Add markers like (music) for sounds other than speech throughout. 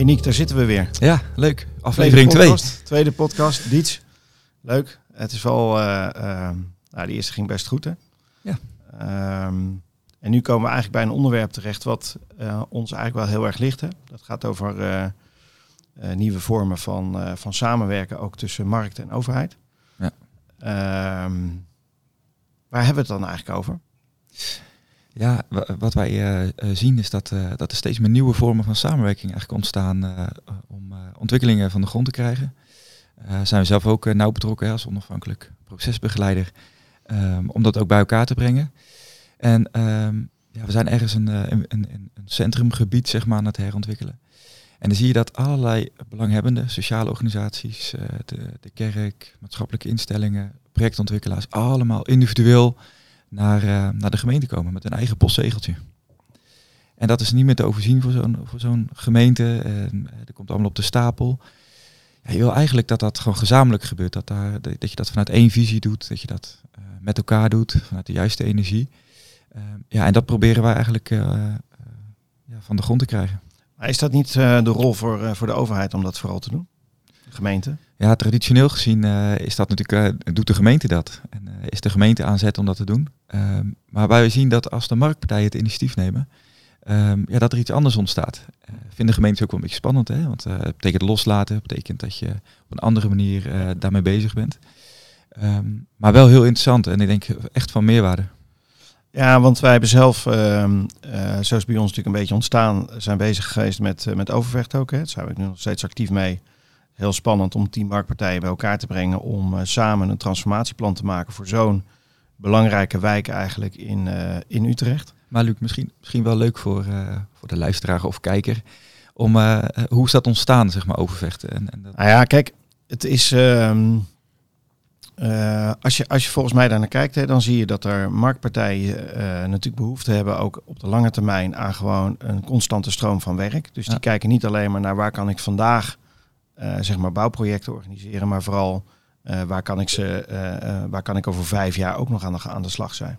Hey Niek, daar zitten we weer. Ja, leuk. Aflevering 2. Tweede podcast, Diets. Leuk. Het is wel, uh, uh, nou, die eerste ging best goed hè? Ja. Um, en nu komen we eigenlijk bij een onderwerp terecht wat uh, ons eigenlijk wel heel erg ligt. Hè? Dat gaat over nieuwe vormen van, van samenwerken, ook tussen markt en overheid. Ja. Um, waar hebben we het dan eigenlijk over? Ja, wat wij uh, zien is dat, uh, dat er steeds meer nieuwe vormen van samenwerking eigenlijk ontstaan om ontwikkelingen van de grond te krijgen. zijn we zelf ook nauw betrokken als onafhankelijk procesbegeleider um, om dat ook bij elkaar te brengen. En um, ja, we zijn ergens een, een, een, een, centrumgebied zeg maar, aan het herontwikkelen. En dan zie je dat allerlei belanghebbenden, sociale organisaties, de, de kerk, maatschappelijke instellingen, projectontwikkelaars, allemaal individueel naar, uh, naar de gemeente komen met een eigen postzegeltje. En dat is niet meer te overzien voor zo'n zo'n gemeente. En, uh, dat komt allemaal op de stapel. Ja, je wil eigenlijk dat dat gewoon gezamenlijk gebeurt. Dat, daar, dat je dat vanuit één visie doet. Dat je dat uh, met elkaar doet. Vanuit de juiste energie. ja, en dat proberen wij eigenlijk ja, van de grond te krijgen. Maar is dat niet de rol voor, voor de overheid om dat vooral te doen? Gemeente? Ja, traditioneel gezien is dat natuurlijk, doet de gemeente dat. En is de gemeente aanzet om dat te doen. Um, maar wij zien dat als de marktpartijen het initiatief nemen, um, ja, dat er iets anders ontstaat. Uh, vinden gemeentes ook wel een beetje spannend, hè? want uh, het betekent loslaten, betekent dat je op een andere manier uh, daarmee bezig bent. Um, maar wel heel interessant en ik denk echt van meerwaarde. Ja, want wij hebben zelf, uh, zoals bij ons natuurlijk een beetje ontstaan, zijn bezig geweest met, met Overvecht ook. Hè. Daar zijn we nu nog steeds actief mee heel spannend om tien marktpartijen bij elkaar te brengen om uh, samen een transformatieplan te maken voor zo'n belangrijke wijk eigenlijk in, uh, in Utrecht. Maar Luc, misschien, misschien wel leuk voor, uh, voor de luisteraar of kijker. Om, hoe is dat ontstaan, zeg maar, overvechten? En, en dat... Nou ja, kijk, het is... Ehm, als, je, als je volgens mij daar naar kijkt, hè, dan zie je dat er marktpartijen natuurlijk behoefte hebben, ook op de lange termijn, aan gewoon een constante stroom van werk. Dus die kijken niet alleen maar naar waar kan ik vandaag zeg maar bouwprojecten organiseren, maar vooral uh, waar, kan ik ze, uh, waar kan ik over vijf jaar ook nog aan de, aan de slag zijn.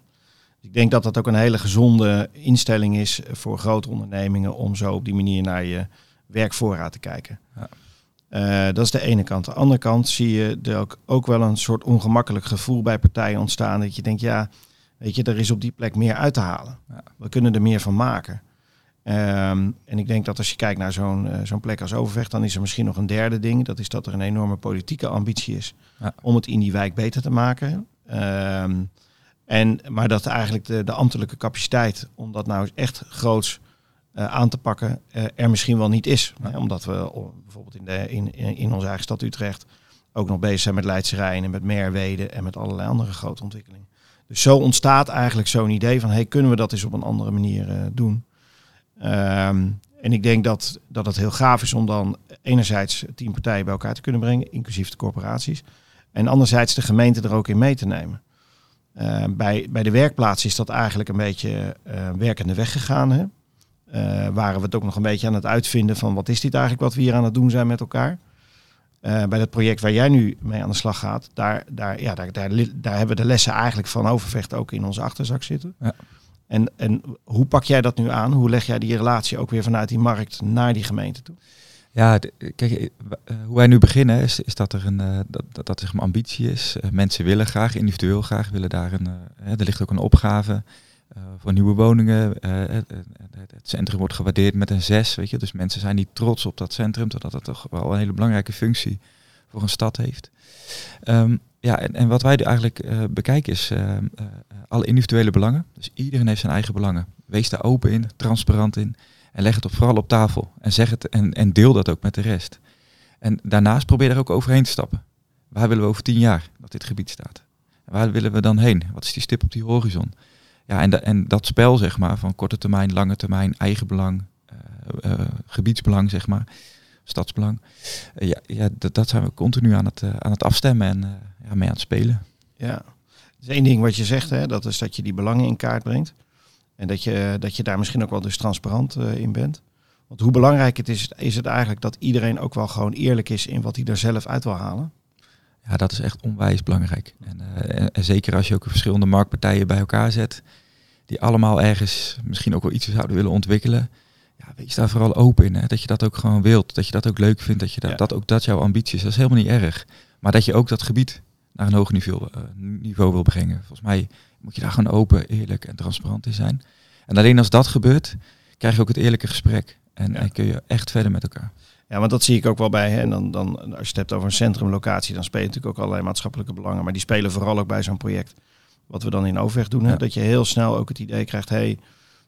Dus ik denk dat dat ook een hele gezonde instelling is voor grote ondernemingen om zo op die manier naar je werkvoorraad te kijken. Ja. dat is de ene kant. De andere kant zie je er ook, ook wel een soort ongemakkelijk gevoel bij partijen ontstaan. Dat je denkt, ja, weet je, er is op die plek meer uit te halen. Ja. We kunnen er meer van maken. Um, en ik denk dat als je kijkt naar zo'n uh, zo'n plek als Overvecht, dan is er misschien nog een derde ding. Dat is dat er een enorme politieke ambitie is ja. om het in die wijk beter te maken. Um, en, maar dat eigenlijk de, de ambtelijke capaciteit om dat nou echt groots uh, aan te pakken uh, er misschien wel niet is. Ja. Omdat we bijvoorbeeld in, de, in, in onze eigen stad Utrecht ook nog bezig zijn met Leidse Rijn en met Merwede en met allerlei andere grote ontwikkelingen. Dus zo ontstaat eigenlijk zo'n idee van, hey, kunnen we dat eens op een andere manier doen? Um, en ik denk dat, dat het heel gaaf is om dan enerzijds tien partijen bij elkaar te kunnen brengen, inclusief de corporaties. En anderzijds de gemeente er ook in mee te nemen. Uh, bij, bij de werkplaats is dat eigenlijk een beetje uh, werkende weg gegaan. Hè? Uh, waren we het ook nog een beetje aan het uitvinden van wat is dit eigenlijk wat we hier aan het doen zijn met elkaar. bij dat project waar jij nu mee aan de slag gaat, daar, daar, ja, daar, daar, daar hebben we de lessen eigenlijk van Overvecht ook in onze achterzak zitten. Ja. En, en hoe pak jij dat nu aan? Hoe leg jij die relatie ook weer vanuit die markt naar die gemeente toe? Ja, kijk, eh, hoe wij nu beginnen is, is dat er een uh, dat, dat, dat er een ambitie is. Mensen willen graag, individueel graag, willen daar een. Er ligt ook een opgave voor nieuwe woningen. Het, het, centrum wordt gewaardeerd met een zes, weet je. Dus mensen zijn niet trots op dat centrum, totdat het toch wel een hele belangrijke functie voor een stad heeft. Um, ja, en, wat wij eigenlijk uh, bekijken is uh, uh, alle individuele belangen. Dus iedereen heeft zijn eigen belangen. Wees daar open in, transparant in. En leg het op, vooral op tafel. En, zeg het, en, en deel dat ook met de rest. En daarnaast probeer er ook overheen te stappen. Waar willen we over tien jaar dat dit gebied staat? En waar willen we dan heen? Wat is die stip op die horizon? Ja, en, en dat spel, zeg maar, van korte termijn, lange termijn, eigen belang, gebiedsbelang, zeg maar stadsbelang. Uh, ja, ja dat, dat, zijn we continu aan het, uh, aan het afstemmen en uh, ja, mee aan het spelen. Ja, is één ding wat je zegt, hè, dat is dat je die belangen in kaart brengt. En dat je, dat je daar misschien ook wel dus transparant in bent. Want hoe belangrijk het is, is het eigenlijk dat iedereen ook wel gewoon eerlijk is in wat hij er zelf uit wil halen. Ja, dat is echt onwijs belangrijk. En, en, en zeker als je ook verschillende marktpartijen bij elkaar zet, die allemaal ergens misschien ook wel iets zouden willen ontwikkelen ja, wees daar vooral open in. Hè? Dat je dat ook gewoon wilt. Dat je dat ook leuk vindt. Dat je dat, Ja. dat ook dat jouw ambitie is. Dat is helemaal niet erg. Maar dat je ook dat gebied naar een hoger niveau, eh, niveau wil brengen. Volgens mij moet je daar gewoon open, eerlijk en transparant in zijn. En alleen als dat gebeurt, krijg je ook het eerlijke gesprek. En, Ja. en kun je echt verder met elkaar. Ja, want dat zie ik ook wel bij. Hè. En dan, dan, als je het hebt over een centrumlocatie, dan spelen natuurlijk ook allerlei maatschappelijke belangen. Maar die spelen vooral ook bij zo'n project. Wat we dan in Overweg doen. Hè. Ja. Dat je heel snel ook het idee krijgt, hey,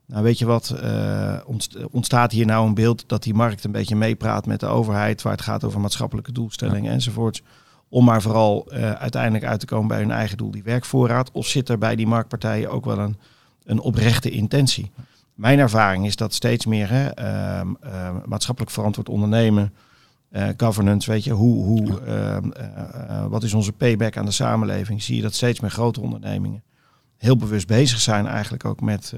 nou weet je wat, eh, ontst- ontstaat hier nou een beeld dat die markt een beetje meepraat met de overheid, waar het gaat over maatschappelijke doelstellingen enzovoorts. Om maar vooral eh, uiteindelijk uit te komen bij hun eigen doel, die werkvoorraad. Of zit er bij die marktpartijen ook wel een, een oprechte intentie? Mijn ervaring is dat steeds meer hè, ehm, ehm, maatschappelijk verantwoord ondernemen, eh, governance, weet je, hoe, hoe, ehm, eh, eh, wat is onze payback aan de samenleving? Zie je dat steeds meer grote ondernemingen heel bewust bezig zijn eigenlijk ook met,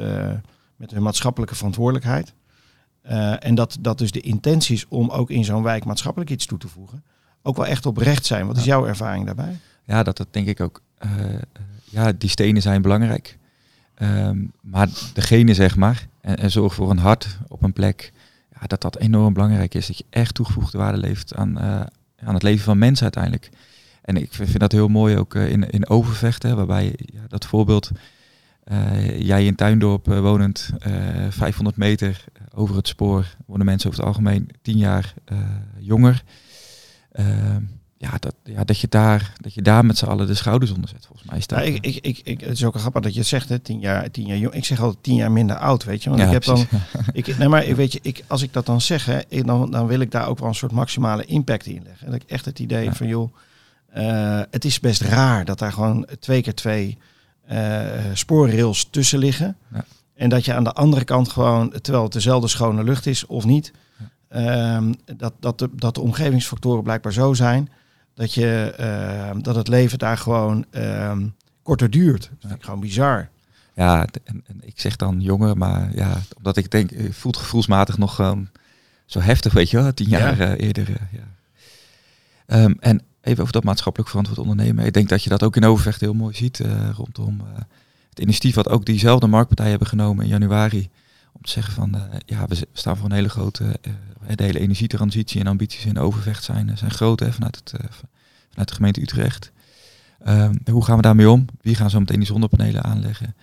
met hun maatschappelijke verantwoordelijkheid. Eh, en dat, dat dus de intenties om ook in zo'n wijk maatschappelijk iets toe te voegen, ook wel echt oprecht zijn. Wat is Ja. jouw ervaring daarbij? Ja, dat, dat denk ik ook. Eh, ja, die stenen zijn belangrijk. Ehm, maar degene, zeg maar, en, en zorg voor een hart op een plek, ja, dat dat enorm belangrijk is. Dat je echt toegevoegde waarde levert aan, eh, aan het leven van mensen uiteindelijk. En ik vind dat heel mooi ook in, in Overvechten, waarbij ja, dat voorbeeld, jij in Tuindorp eh, wonend, eh 500 meter over het spoor, worden mensen over het algemeen 10 jaar eh, jonger. Ehm, ja, dat, ja dat, je daar, dat je daar met z'n allen de schouders onder zet. Volgens mij is dat. Ja, ik, ik, ik, ik, het is ook grappig dat je het zegt, hè, tien jaar, tien jaar jong. Ik zeg altijd tien jaar minder oud, weet je. Want Ja, ik heb dan, (laughs) ik, nee, maar ik weet je, ik, als ik dat dan zeg, hè, ik- dan, dan wil ik daar ook wel een soort maximale impact in leggen. Dat ik echt het idee Ja. van, joh, eh, het is best raar dat daar gewoon twee keer twee eh, spoorrails tussen liggen. Ja. En dat je aan de andere kant gewoon, terwijl het dezelfde schone lucht is of niet, ehm, dat, dat, de, dat de omgevingsfactoren blijkbaar zo zijn dat, je, ehm, dat het leven daar gewoon ehm, korter duurt. Dat vind ik gewoon bizar. Ja, en, en ik zeg dan jonger, maar ja, omdat ik denk, het voelt gevoelsmatig nog zo heftig, weet je wel, tien Ja. jaar eh, eerder. eh, ja. En even over dat maatschappelijk verantwoord ondernemen. Ik denk dat je dat ook in Overvecht heel mooi ziet eh, rondom eh, het initiatief wat ook diezelfde marktpartijen hebben genomen in januari. Om te zeggen van, eh, ja, we staan voor een hele grote, de hele energietransitie en ambities in Overvecht zijn, zijn groot hè, vanuit, het, vanuit de gemeente Utrecht. Ehm, hoe gaan we daarmee om? Wie gaan zo meteen die zonnepanelen aanleggen?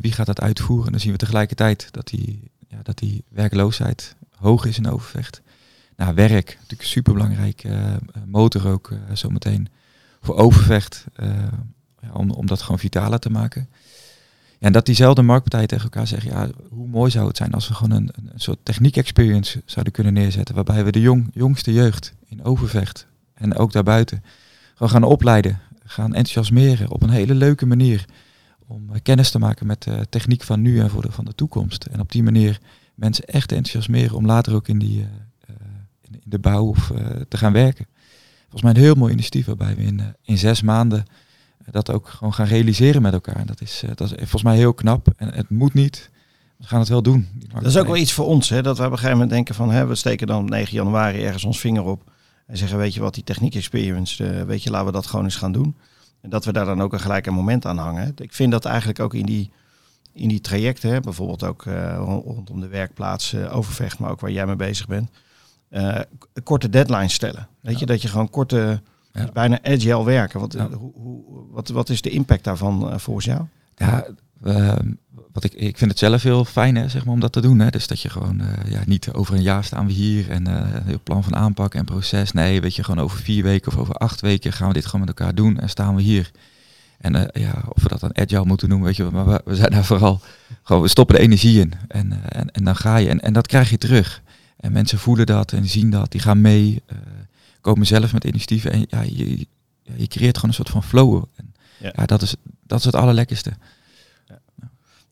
Wie gaat dat uitvoeren? En dan zien we tegelijkertijd dat die, ja, dat die werkloosheid hoog is in Overvecht. Nou, werk, natuurlijk een superbelangrijk eh, motor ook eh, zometeen voor Overvecht. eh, ja, om, om dat gewoon vitaler te maken. Ja, en dat diezelfde marktpartijen tegen elkaar zeggen, ja, hoe mooi zou het zijn als we gewoon een, een, soort techniek-experience zouden kunnen neerzetten. Waarbij we de jong, jongste jeugd in Overvecht en ook daarbuiten gaan opleiden. Gaan enthousiasmeren op een hele leuke manier om kennis te maken met de techniek van nu en voor de, van de toekomst. En op die manier mensen echt enthousiasmeren om later ook in, die, in, de bouw of, eh, te gaan werken. Volgens mij een heel mooi initiatief waarbij we in, eh, in zes maanden eh, dat ook gewoon gaan realiseren met elkaar. En dat is, dat is volgens mij heel knap en het moet niet. We gaan het wel doen. Dat is ook wel iets voor ons, hè, dat we op een gegeven moment denken van, hè, we steken dan op 9 januari ergens ons vinger op en zeggen, weet je wat, die techniek experience, weet je, laten we dat gewoon eens gaan doen. En dat we daar dan ook een gelijk een moment aan hangen. Ik vind dat eigenlijk ook in die, in die trajecten, hè, bijvoorbeeld ook rond- rondom de werkplaats Overvecht, maar ook waar jij mee bezig bent, eh, korte deadlines stellen. Weet Ja. je, dat je gewoon korte, Ja. bijna agile werken. Wat, Ja. hoe, hoe, wat, wat is de impact daarvan eh, volgens jou? Ja, ehm, wat ik, ik vind het zelf heel fijn hè, zeg maar, om dat te doen. Hè. Dus dat je gewoon eh, ja, niet over een jaar staan we hier en eh, heel plan van aanpak en proces. Nee, weet je, gewoon over vier weken of over acht weken gaan we dit gewoon met elkaar doen en staan we hier. En eh, ja, of we dat dan agile moeten noemen, weet je, maar we, we zijn daar vooral gewoon, we stoppen de energie in en, eh, en, en dan ga je. En, en dat krijg je terug. En mensen voelen dat en zien dat, die gaan mee, eh, komen zelf met initiatieven en ja, je, je creëert gewoon een soort van flow. En, Ja. ja. dat, is, dat is het allerlekkerste.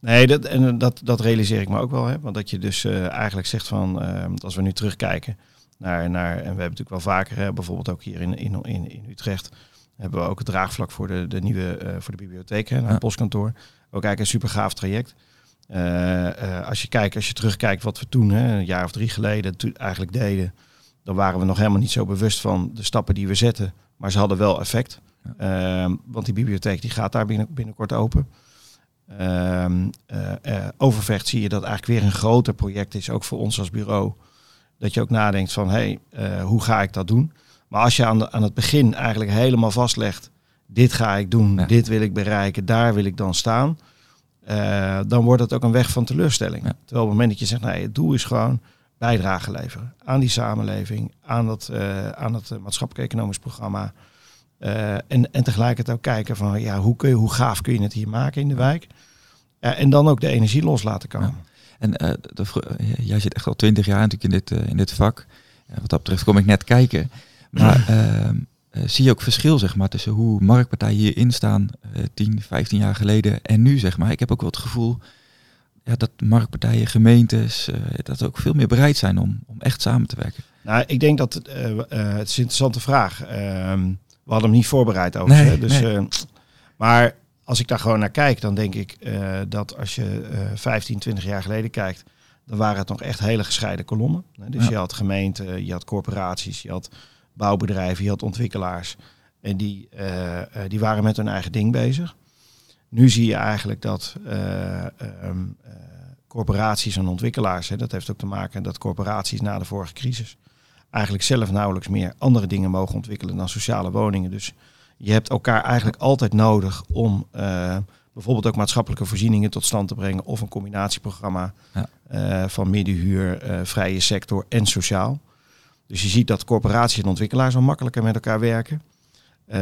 Nee, dat, en dat, dat realiseer ik me ook wel. Hè? Want dat je dus eh, eigenlijk zegt van, eh, want als we nu terugkijken naar, naar en we hebben natuurlijk wel vaker, hè, bijvoorbeeld ook hier in, in, in, in Utrecht, hebben we ook het draagvlak voor de, de nieuwe, eh, voor de bibliotheek, hè, naar Ja. het postkantoor. Ook eigenlijk een super gaaf traject. Eh, eh, als je kijkt, als je terugkijkt wat we toen, hè, een jaar of drie geleden, toen eigenlijk deden, dan waren we nog helemaal niet zo bewust van de stappen die we zetten. Maar ze hadden wel effect. Ehm, want die bibliotheek die gaat daar binnen, binnenkort open. Ehm, eh, Overvecht zie je dat eigenlijk weer een groter project is, ook voor ons als bureau. Dat je ook nadenkt van, hé, hey, hoe ga ik dat doen? Maar als je aan, de, aan het begin eigenlijk helemaal vastlegt, dit ga ik doen, dit wil ik bereiken, daar wil ik dan staan. Dan wordt het ook een weg van teleurstelling. Terwijl op het moment dat je zegt, nee, het doel is gewoon bijdrage leveren aan die samenleving, aan dat, aan het maatschappelijk-economisch programma. Uh, en, en tegelijkertijd ook kijken van ja, hoe, kun je, hoe gaaf kun je het hier maken in de wijk. En dan ook de energie los laten komen. En de, jij zit echt al twintig jaar natuurlijk in dit, in dit vak. wat dat betreft kom ik net kijken. Maar ehm, zie je ook verschil zeg maar, tussen hoe marktpartijen hierin staan 10, 15 jaar geleden en nu? Zeg maar. Ik heb ook wel het gevoel ja, dat marktpartijen, gemeentes, dat ook veel meer bereid zijn om, om echt samen te werken. Nou, ik denk dat het, het is een interessante vraag. Ehm, we hadden hem niet voorbereid over. Nee, dus, nee. Maar als ik daar gewoon naar kijk, dan denk ik uh, dat als je uh, 15, 20 jaar geleden kijkt, dan waren het nog echt hele gescheiden kolommen. Dus ja. je had gemeenten, je had corporaties, je had bouwbedrijven, je had ontwikkelaars. En die, uh, die waren met hun eigen ding bezig. Nu zie je eigenlijk dat um, corporaties en ontwikkelaars, hè, dat heeft ook te maken dat corporaties na de vorige crisis eigenlijk zelf nauwelijks meer andere dingen mogen ontwikkelen dan sociale woningen. Dus je hebt elkaar eigenlijk altijd nodig om bijvoorbeeld ook maatschappelijke voorzieningen tot stand te brengen of een combinatieprogramma ja. van middenhuur, vrije sector en sociaal. Dus je ziet dat corporaties en ontwikkelaars al makkelijker met elkaar werken.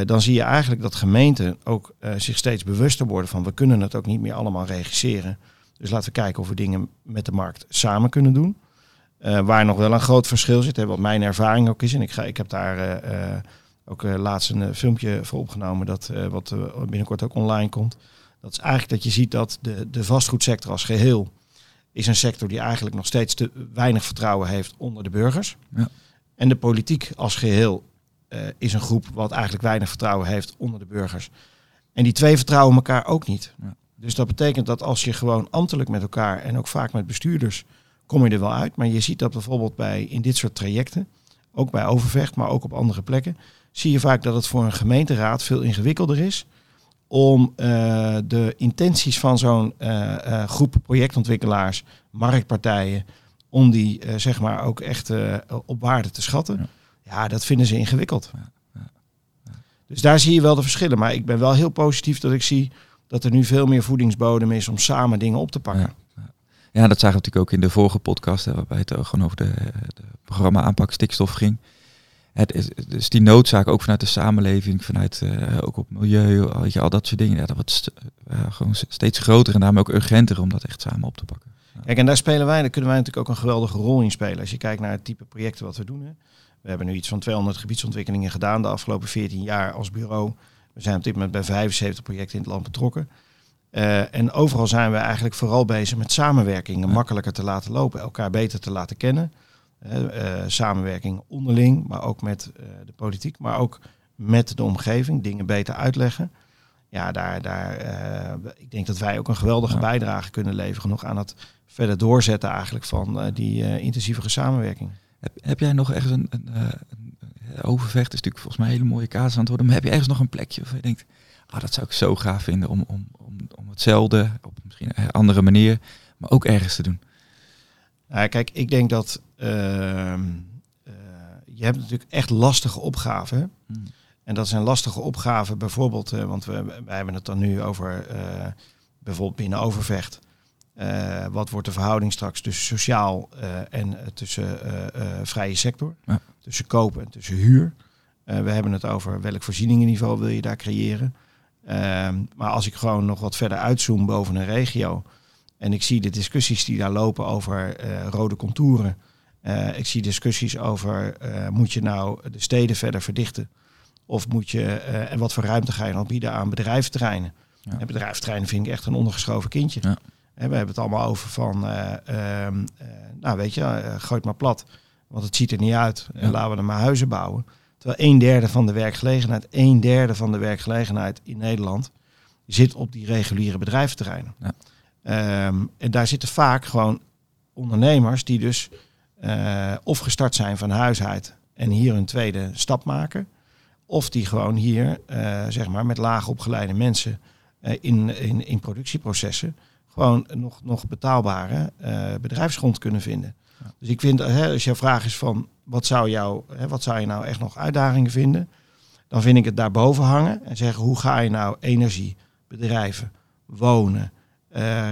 dan zie je eigenlijk dat gemeenten ook zich steeds bewuster worden van we kunnen het ook niet meer allemaal regisseren. Dus laten we kijken of we dingen met de markt samen kunnen doen. Uh, waar nog wel een groot verschil zit, hè, wat mijn ervaring ook is. En ik, ga, ik heb daar ook laatst een filmpje voor opgenomen, dat wat binnenkort ook online komt. Dat is eigenlijk dat je ziet dat de, de vastgoedsector als geheel is een sector die eigenlijk nog steeds te weinig vertrouwen heeft onder de burgers. Ja. En de politiek als geheel is een groep wat eigenlijk weinig vertrouwen heeft onder de burgers. En die twee vertrouwen elkaar ook niet. Ja. Dus dat betekent dat als je gewoon ambtelijk met elkaar en ook vaak met bestuurders kom je er wel uit. Maar je ziet dat bijvoorbeeld bij in dit soort trajecten, ook bij Overvecht, maar ook op andere plekken, zie je vaak dat het voor een gemeenteraad veel ingewikkelder is om uh, de intenties van zo'n uh, groep projectontwikkelaars, marktpartijen, om die zeg maar ook echt op waarde te schatten. Ja. ja. dat vinden ze ingewikkeld. Ja. Ja. Dus daar zie je wel de verschillen. Maar ik ben wel heel positief dat ik zie dat er nu veel meer voedingsbodem is om samen dingen op te pakken. Ja, dat zagen we natuurlijk ook in de vorige podcast, hè, waarbij het gewoon over de, de programma aanpak stikstof ging. Het is dus die noodzaak ook vanuit de samenleving, vanuit uh, ook op milieu, weet je, al dat soort dingen. Ja, dat wordt uh, gewoon steeds groter en daarmee ook urgenter om dat echt samen op te pakken. Kijk, en daar spelen wij, daar kunnen wij natuurlijk ook een geweldige rol in spelen. Als je kijkt naar het type projecten wat we doen. Hè. We hebben nu iets van 200 gebiedsontwikkelingen gedaan de afgelopen 14 jaar als bureau. We zijn op dit moment bij 75 projecten in het land betrokken. Uh, en overal zijn we eigenlijk vooral bezig met samenwerkingen makkelijker te laten lopen, elkaar beter te laten kennen. Uh, samenwerking onderling, maar ook met de politiek, maar ook met de omgeving, dingen beter uitleggen. Ja, daar, daar, ik denk dat wij ook een geweldige ja. bijdrage kunnen leveren nog aan het verder doorzetten eigenlijk van die intensievere samenwerking. Heb, heb, jij nog ergens een, een, een overvecht, is natuurlijk volgens mij een hele mooie kaas aan het worden, maar heb je ergens nog een plekje of je denkt, oh, dat zou ik zo gaaf vinden om, om, om, om hetzelfde, op misschien een andere manier, maar ook ergens te doen. Nou, kijk, ik denk dat uh, uh, je hebt natuurlijk echt lastige opgaven. Hmm. En dat zijn lastige opgaven bijvoorbeeld, uh, want we, wij hebben het dan nu over eh, bijvoorbeeld binnen Overvecht. Uh, wat wordt de verhouding straks tussen sociaal en tussen vrije sector? Ja. Tussen kopen en tussen huur. we hebben het over welk voorzieningenniveau wil je daar creëren. Ehm, maar als ik gewoon nog wat verder uitzoom boven een regio en ik zie de discussies die daar lopen over rode contouren. Ik zie discussies over moet je nou de steden verder verdichten of moet je en wat voor ruimte ga je dan bieden aan bedrijventerreinen. Ja. En bedrijventerreinen vind ik echt een ondergeschoven kindje. Ja. En we hebben het allemaal over van, ehm, nou weet je, gooi het maar plat, want het ziet er niet uit. En laten we er maar huizen bouwen. Terwijl een derde van de werkgelegenheid, een derde van de werkgelegenheid in Nederland zit op die reguliere bedrijventerreinen. Ja. Um, en daar zitten vaak gewoon ondernemers die dus uh, of gestart zijn van huis uit en hier een tweede stap maken. Of die gewoon hier, uh, zeg maar, met laag opgeleide mensen in, in, in productieprocessen gewoon nog, nog betaalbare bedrijfsgrond kunnen vinden. Dus ik vind, hè, als jouw vraag is van wat zou, jou, hè, wat zou je nou echt nog uitdagingen vinden, dan vind ik het daarboven hangen en zeggen hoe ga je nou energie, bedrijven, wonen,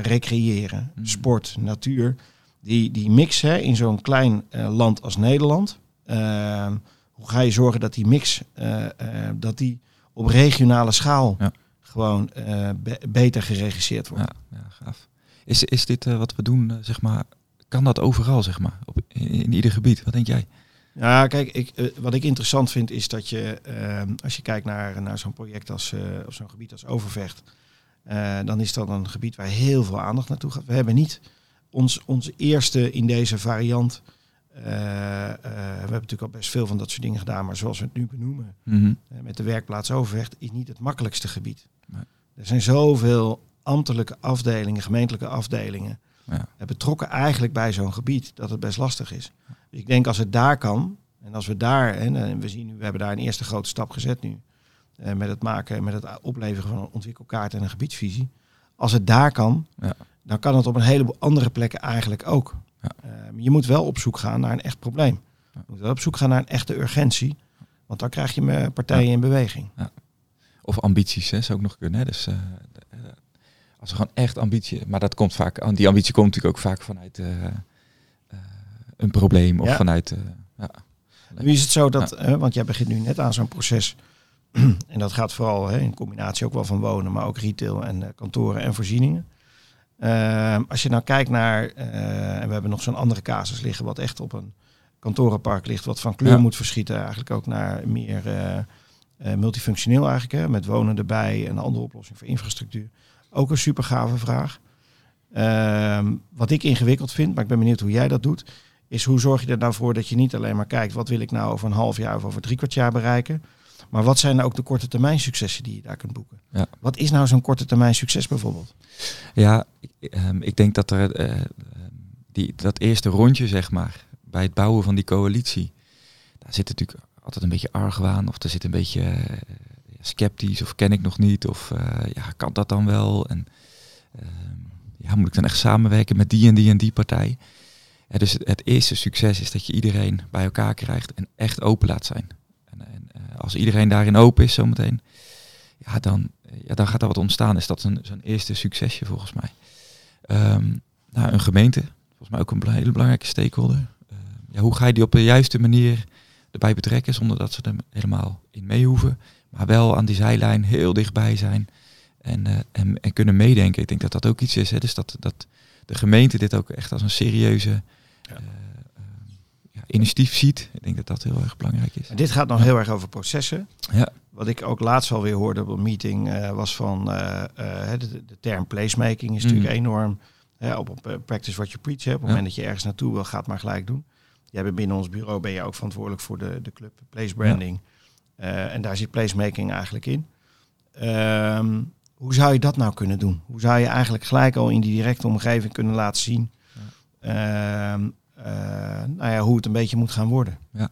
recreëren, mm. sport, natuur, die, die mix hè, in zo'n klein land als Nederland. Hoe ga je zorgen dat die mix, uh, dat die op regionale schaal ja. gewoon be beter geregisseerd wordt? Ja, ja, gaaf. Is, is dit wat we doen, zeg maar, kan dat overal, zeg maar, op, in, in ieder gebied? Wat denk jij? Ja, kijk, ik, uh, wat ik interessant vind is dat je, uh, als je kijkt naar, naar zo'n project als, uh, of zo'n gebied als Overvecht, dan is dat een gebied waar heel veel aandacht naartoe gaat. We hebben niet ons, onze eerste in deze variant. We hebben natuurlijk al best veel van dat soort dingen gedaan, maar zoals we het nu benoemen, mm met de werkplaats Overvecht, is niet het makkelijkste gebied. Nee. Er zijn zoveel ambtelijke afdelingen, gemeentelijke afdelingen, ja. betrokken eigenlijk bij zo'n gebied dat het best lastig is. Dus ik denk als het daar kan, en als we daar, en we zien nu, we hebben daar een eerste grote stap gezet nu, eh, met het maken, met het opleveren van een ontwikkelkaart en een gebiedsvisie. Als het daar kan, ja. dan kan het op een heleboel andere plekken eigenlijk ook. Ja. Uh, je moet wel op zoek gaan naar een echt probleem. Je moet wel op zoek gaan naar een echte urgentie. Want dan krijg je partijen in beweging. Of ambities, hè, zou ook nog kunnen. Hè? Dus uh, als er gewoon echt ambitie, maar dat komt vaak, die ambitie komt natuurlijk ook vaak vanuit uh, uh, een probleem of vanuit. Ja. Nu is het zo dat, want jij begint nu net aan zo'n proces. (clears throat) en dat gaat vooral hè, in combinatie ook wel van wonen, maar ook retail en kantoren en voorzieningen. Ehm, als je nou kijkt naar, en we hebben nog zo'n andere casus liggen, wat echt op een kantorenpark ligt, wat van kleur moet verschieten, eigenlijk ook naar meer multifunctioneel eigenlijk, hè, met wonen erbij en een andere oplossing voor infrastructuur. Ook een super gave vraag. Ehm, wat ik ingewikkeld vind, maar ik ben benieuwd hoe jij dat doet, is hoe zorg je er nou voor dat je niet alleen maar kijkt wat wil ik nou over een half jaar of over drie kwart jaar bereiken, maar wat zijn nou ook de korte termijn successen die je daar kunt boeken? Ja. Wat is nou zo'n korte termijn succes bijvoorbeeld? Ja, ik, um, ik denk dat er uh, die, dat eerste rondje, zeg maar, bij het bouwen van die coalitie, daar zit natuurlijk altijd een beetje argwaan of er zit een beetje uh, sceptisch of ken ik nog niet of uh, ja, kan dat dan wel? En uh, ja, moet ik dan echt samenwerken met die en die en die partij? Dus het, het, eerste succes is dat je iedereen bij elkaar krijgt en echt open laat zijn. Uh, als iedereen daarin open is zometeen, ja, dan, ja, dan gaat er wat ontstaan. Is dat zo'n eerste succesje volgens mij. Um, nou, een gemeente, volgens mij ook een hele belangrijke stakeholder. ja, hoe ga je die op de juiste manier erbij betrekken zonder dat ze er helemaal in mee hoeven? maar wel aan die zijlijn heel dichtbij zijn en, uh, en, en, kunnen meedenken. Ik denk dat dat ook iets is. Hè? Dus dat, dat de gemeente dit ook echt als een serieuze ja. Uh, ja, initiatief ziet. Ik denk dat dat heel erg belangrijk is. En dit gaat nog heel erg over processen. Ja. Wat ik ook laatst alweer hoorde op een meeting uh, was van de, de, term placemaking is natuurlijk mm. enorm. op, op practice what you preach. Hè. Op het moment dat je ergens naartoe wil, gaat maar gelijk doen. Jij bent binnen ons bureau ben je ook verantwoordelijk voor de, de club place branding. En daar zit placemaking eigenlijk in. Um, hoe zou je dat nou kunnen doen? Hoe zou je eigenlijk gelijk al in die directe omgeving kunnen laten zien ja. uh, nou ja, hoe het een beetje moet gaan worden? Ja.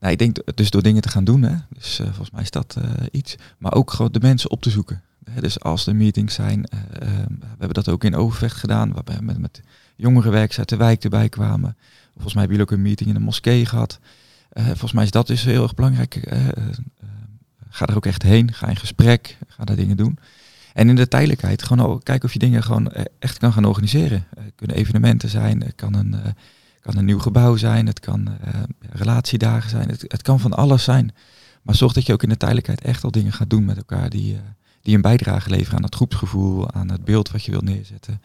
Nou, ik denk dus door dingen te gaan doen, hè. dus uh, volgens mij is dat iets. Maar ook gewoon de mensen op te zoeken. Dus als er meetings zijn, ehm, we hebben dat ook in Overvecht gedaan, waarbij we met, met jongerenwerkers uit de wijk erbij kwamen. Volgens mij hebben jullie ook een meeting in een moskee gehad. Uh, volgens mij is dat dus heel erg belangrijk. Uh, ga er ook echt heen, ga in gesprek, ga daar dingen doen. En in de tijdelijkheid gewoon kijken of je dingen gewoon echt kan gaan organiseren. Kunnen evenementen zijn, kan een, kan een nieuw gebouw zijn, het kan relatiedagen zijn, het, het, kan van alles zijn. Maar zorg dat je ook in de tijdelijkheid echt al dingen gaat doen met elkaar die, die een bijdrage leveren aan het groepsgevoel, aan het beeld wat je wil neerzetten.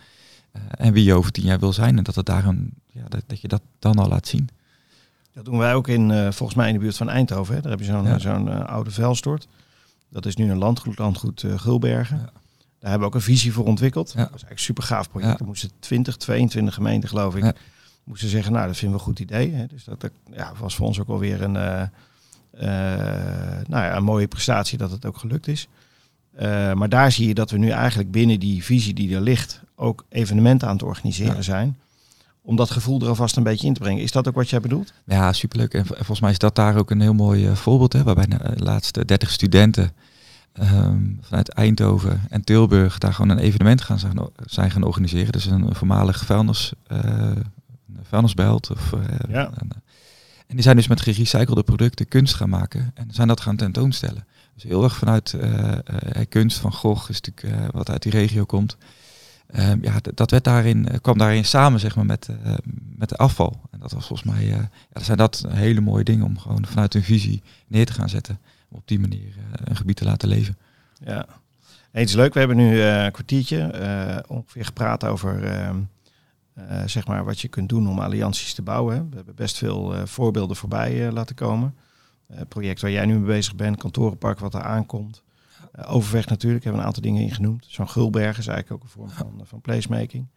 en wie je over tien jaar wil zijn en dat, het daar een, ja, dat, dat je dat dan al laat zien. Dat doen wij ook in, uh, volgens mij in de buurt van Eindhoven. Hè. Daar heb je zo'n zo'n uh, oude vuilstort. Dat is nu een landgoed, landgoed uh, Gulbergen. Ja. Daar hebben we ook een visie voor ontwikkeld. Ja. Dat is eigenlijk een super gaaf project. Er moesten 20, 22 gemeenten, geloof ik, moesten zeggen, nou, dat vinden we een goed idee. Hè. Dus dat ja, was voor ons ook alweer een, nou ja, een mooie prestatie dat het ook gelukt is. maar daar zie je dat we nu eigenlijk binnen die visie die er ligt, ook evenementen aan het organiseren zijn om dat gevoel er alvast een beetje in te brengen. Is dat ook wat jij bedoelt? Ja, superleuk. En volgens mij is dat daar ook een heel mooi voorbeeld. Hè, waarbij de laatste 30 studenten ehm, vanuit Eindhoven en Tilburg daar gewoon een evenement gaan zijn, zijn gaan organiseren. Dus een, voormalig vuilnis, uh, vuilnisbelt. Of, ja. en die zijn dus met gerecyclede producten kunst gaan maken en zijn dat gaan tentoonstellen. Dus heel erg vanuit kunst van Gogh is natuurlijk wat uit die regio komt. Ehm, ja, dat werd daarin, kwam daarin samen zeg maar, met, met de afval. En dat was volgens mij, ja, zijn dat hele mooie dingen om gewoon vanuit hun visie neer te gaan zetten op die manier eh, een gebied te laten leven. Ja, eens leuk. We hebben nu eh, een kwartiertje ongeveer gepraat over ehm, zeg maar wat je kunt doen om allianties te bouwen. We hebben best veel voorbeelden voorbij laten komen. Het project waar jij nu mee bezig bent, kantorenpark wat er aankomt. Overweg natuurlijk, hebben we een aantal dingen ingenoemd. Zo'n Gulberg is eigenlijk ook een vorm van, van placemaking.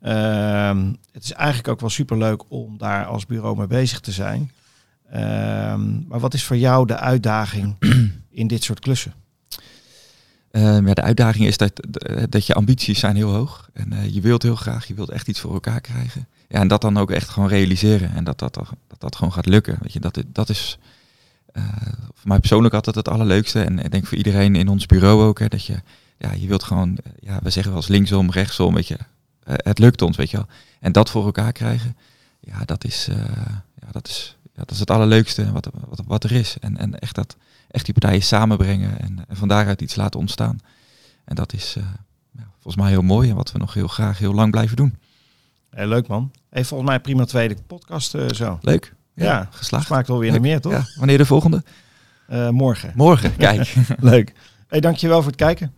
Ehm, het is eigenlijk ook wel superleuk om daar als bureau mee bezig te zijn. Ehm, maar wat is voor jou de uitdaging in dit soort klussen? Um, ja, de uitdaging is dat, dat je ambities zijn heel hoog. En uh, je wilt heel graag, je wilt echt iets voor elkaar krijgen. Ja, en dat dan ook echt gewoon realiseren. En dat dat, dat, dat gewoon gaat lukken. Weet je, dat, dat is uh, voor mij persoonlijk altijd het allerleukste. En ik denk voor iedereen in ons bureau ook. Hè, dat je, ja, je wilt gewoon, ja, we zeggen wel eens linksom, rechtsom, weet je. Het lukt ons, weet je wel. En dat voor elkaar krijgen, ja, dat is, ja, dat is ja, dat is het allerleukste wat, wat, wat er is. En, en echt, dat, echt die partijen samenbrengen en, en van daaruit iets laten ontstaan. En dat is uh, ja, volgens mij heel mooi en wat we nog heel graag heel lang blijven doen. Hey, leuk man. Hey, volgens mij prima tweede podcast uh, zo. Leuk. Ja, ja geslaagd. Smaakt wel weer naar meer, toch? Ja. Wanneer de volgende? Uh, morgen. Morgen, kijk. (laughs) leuk. Hey, dankjewel voor het kijken.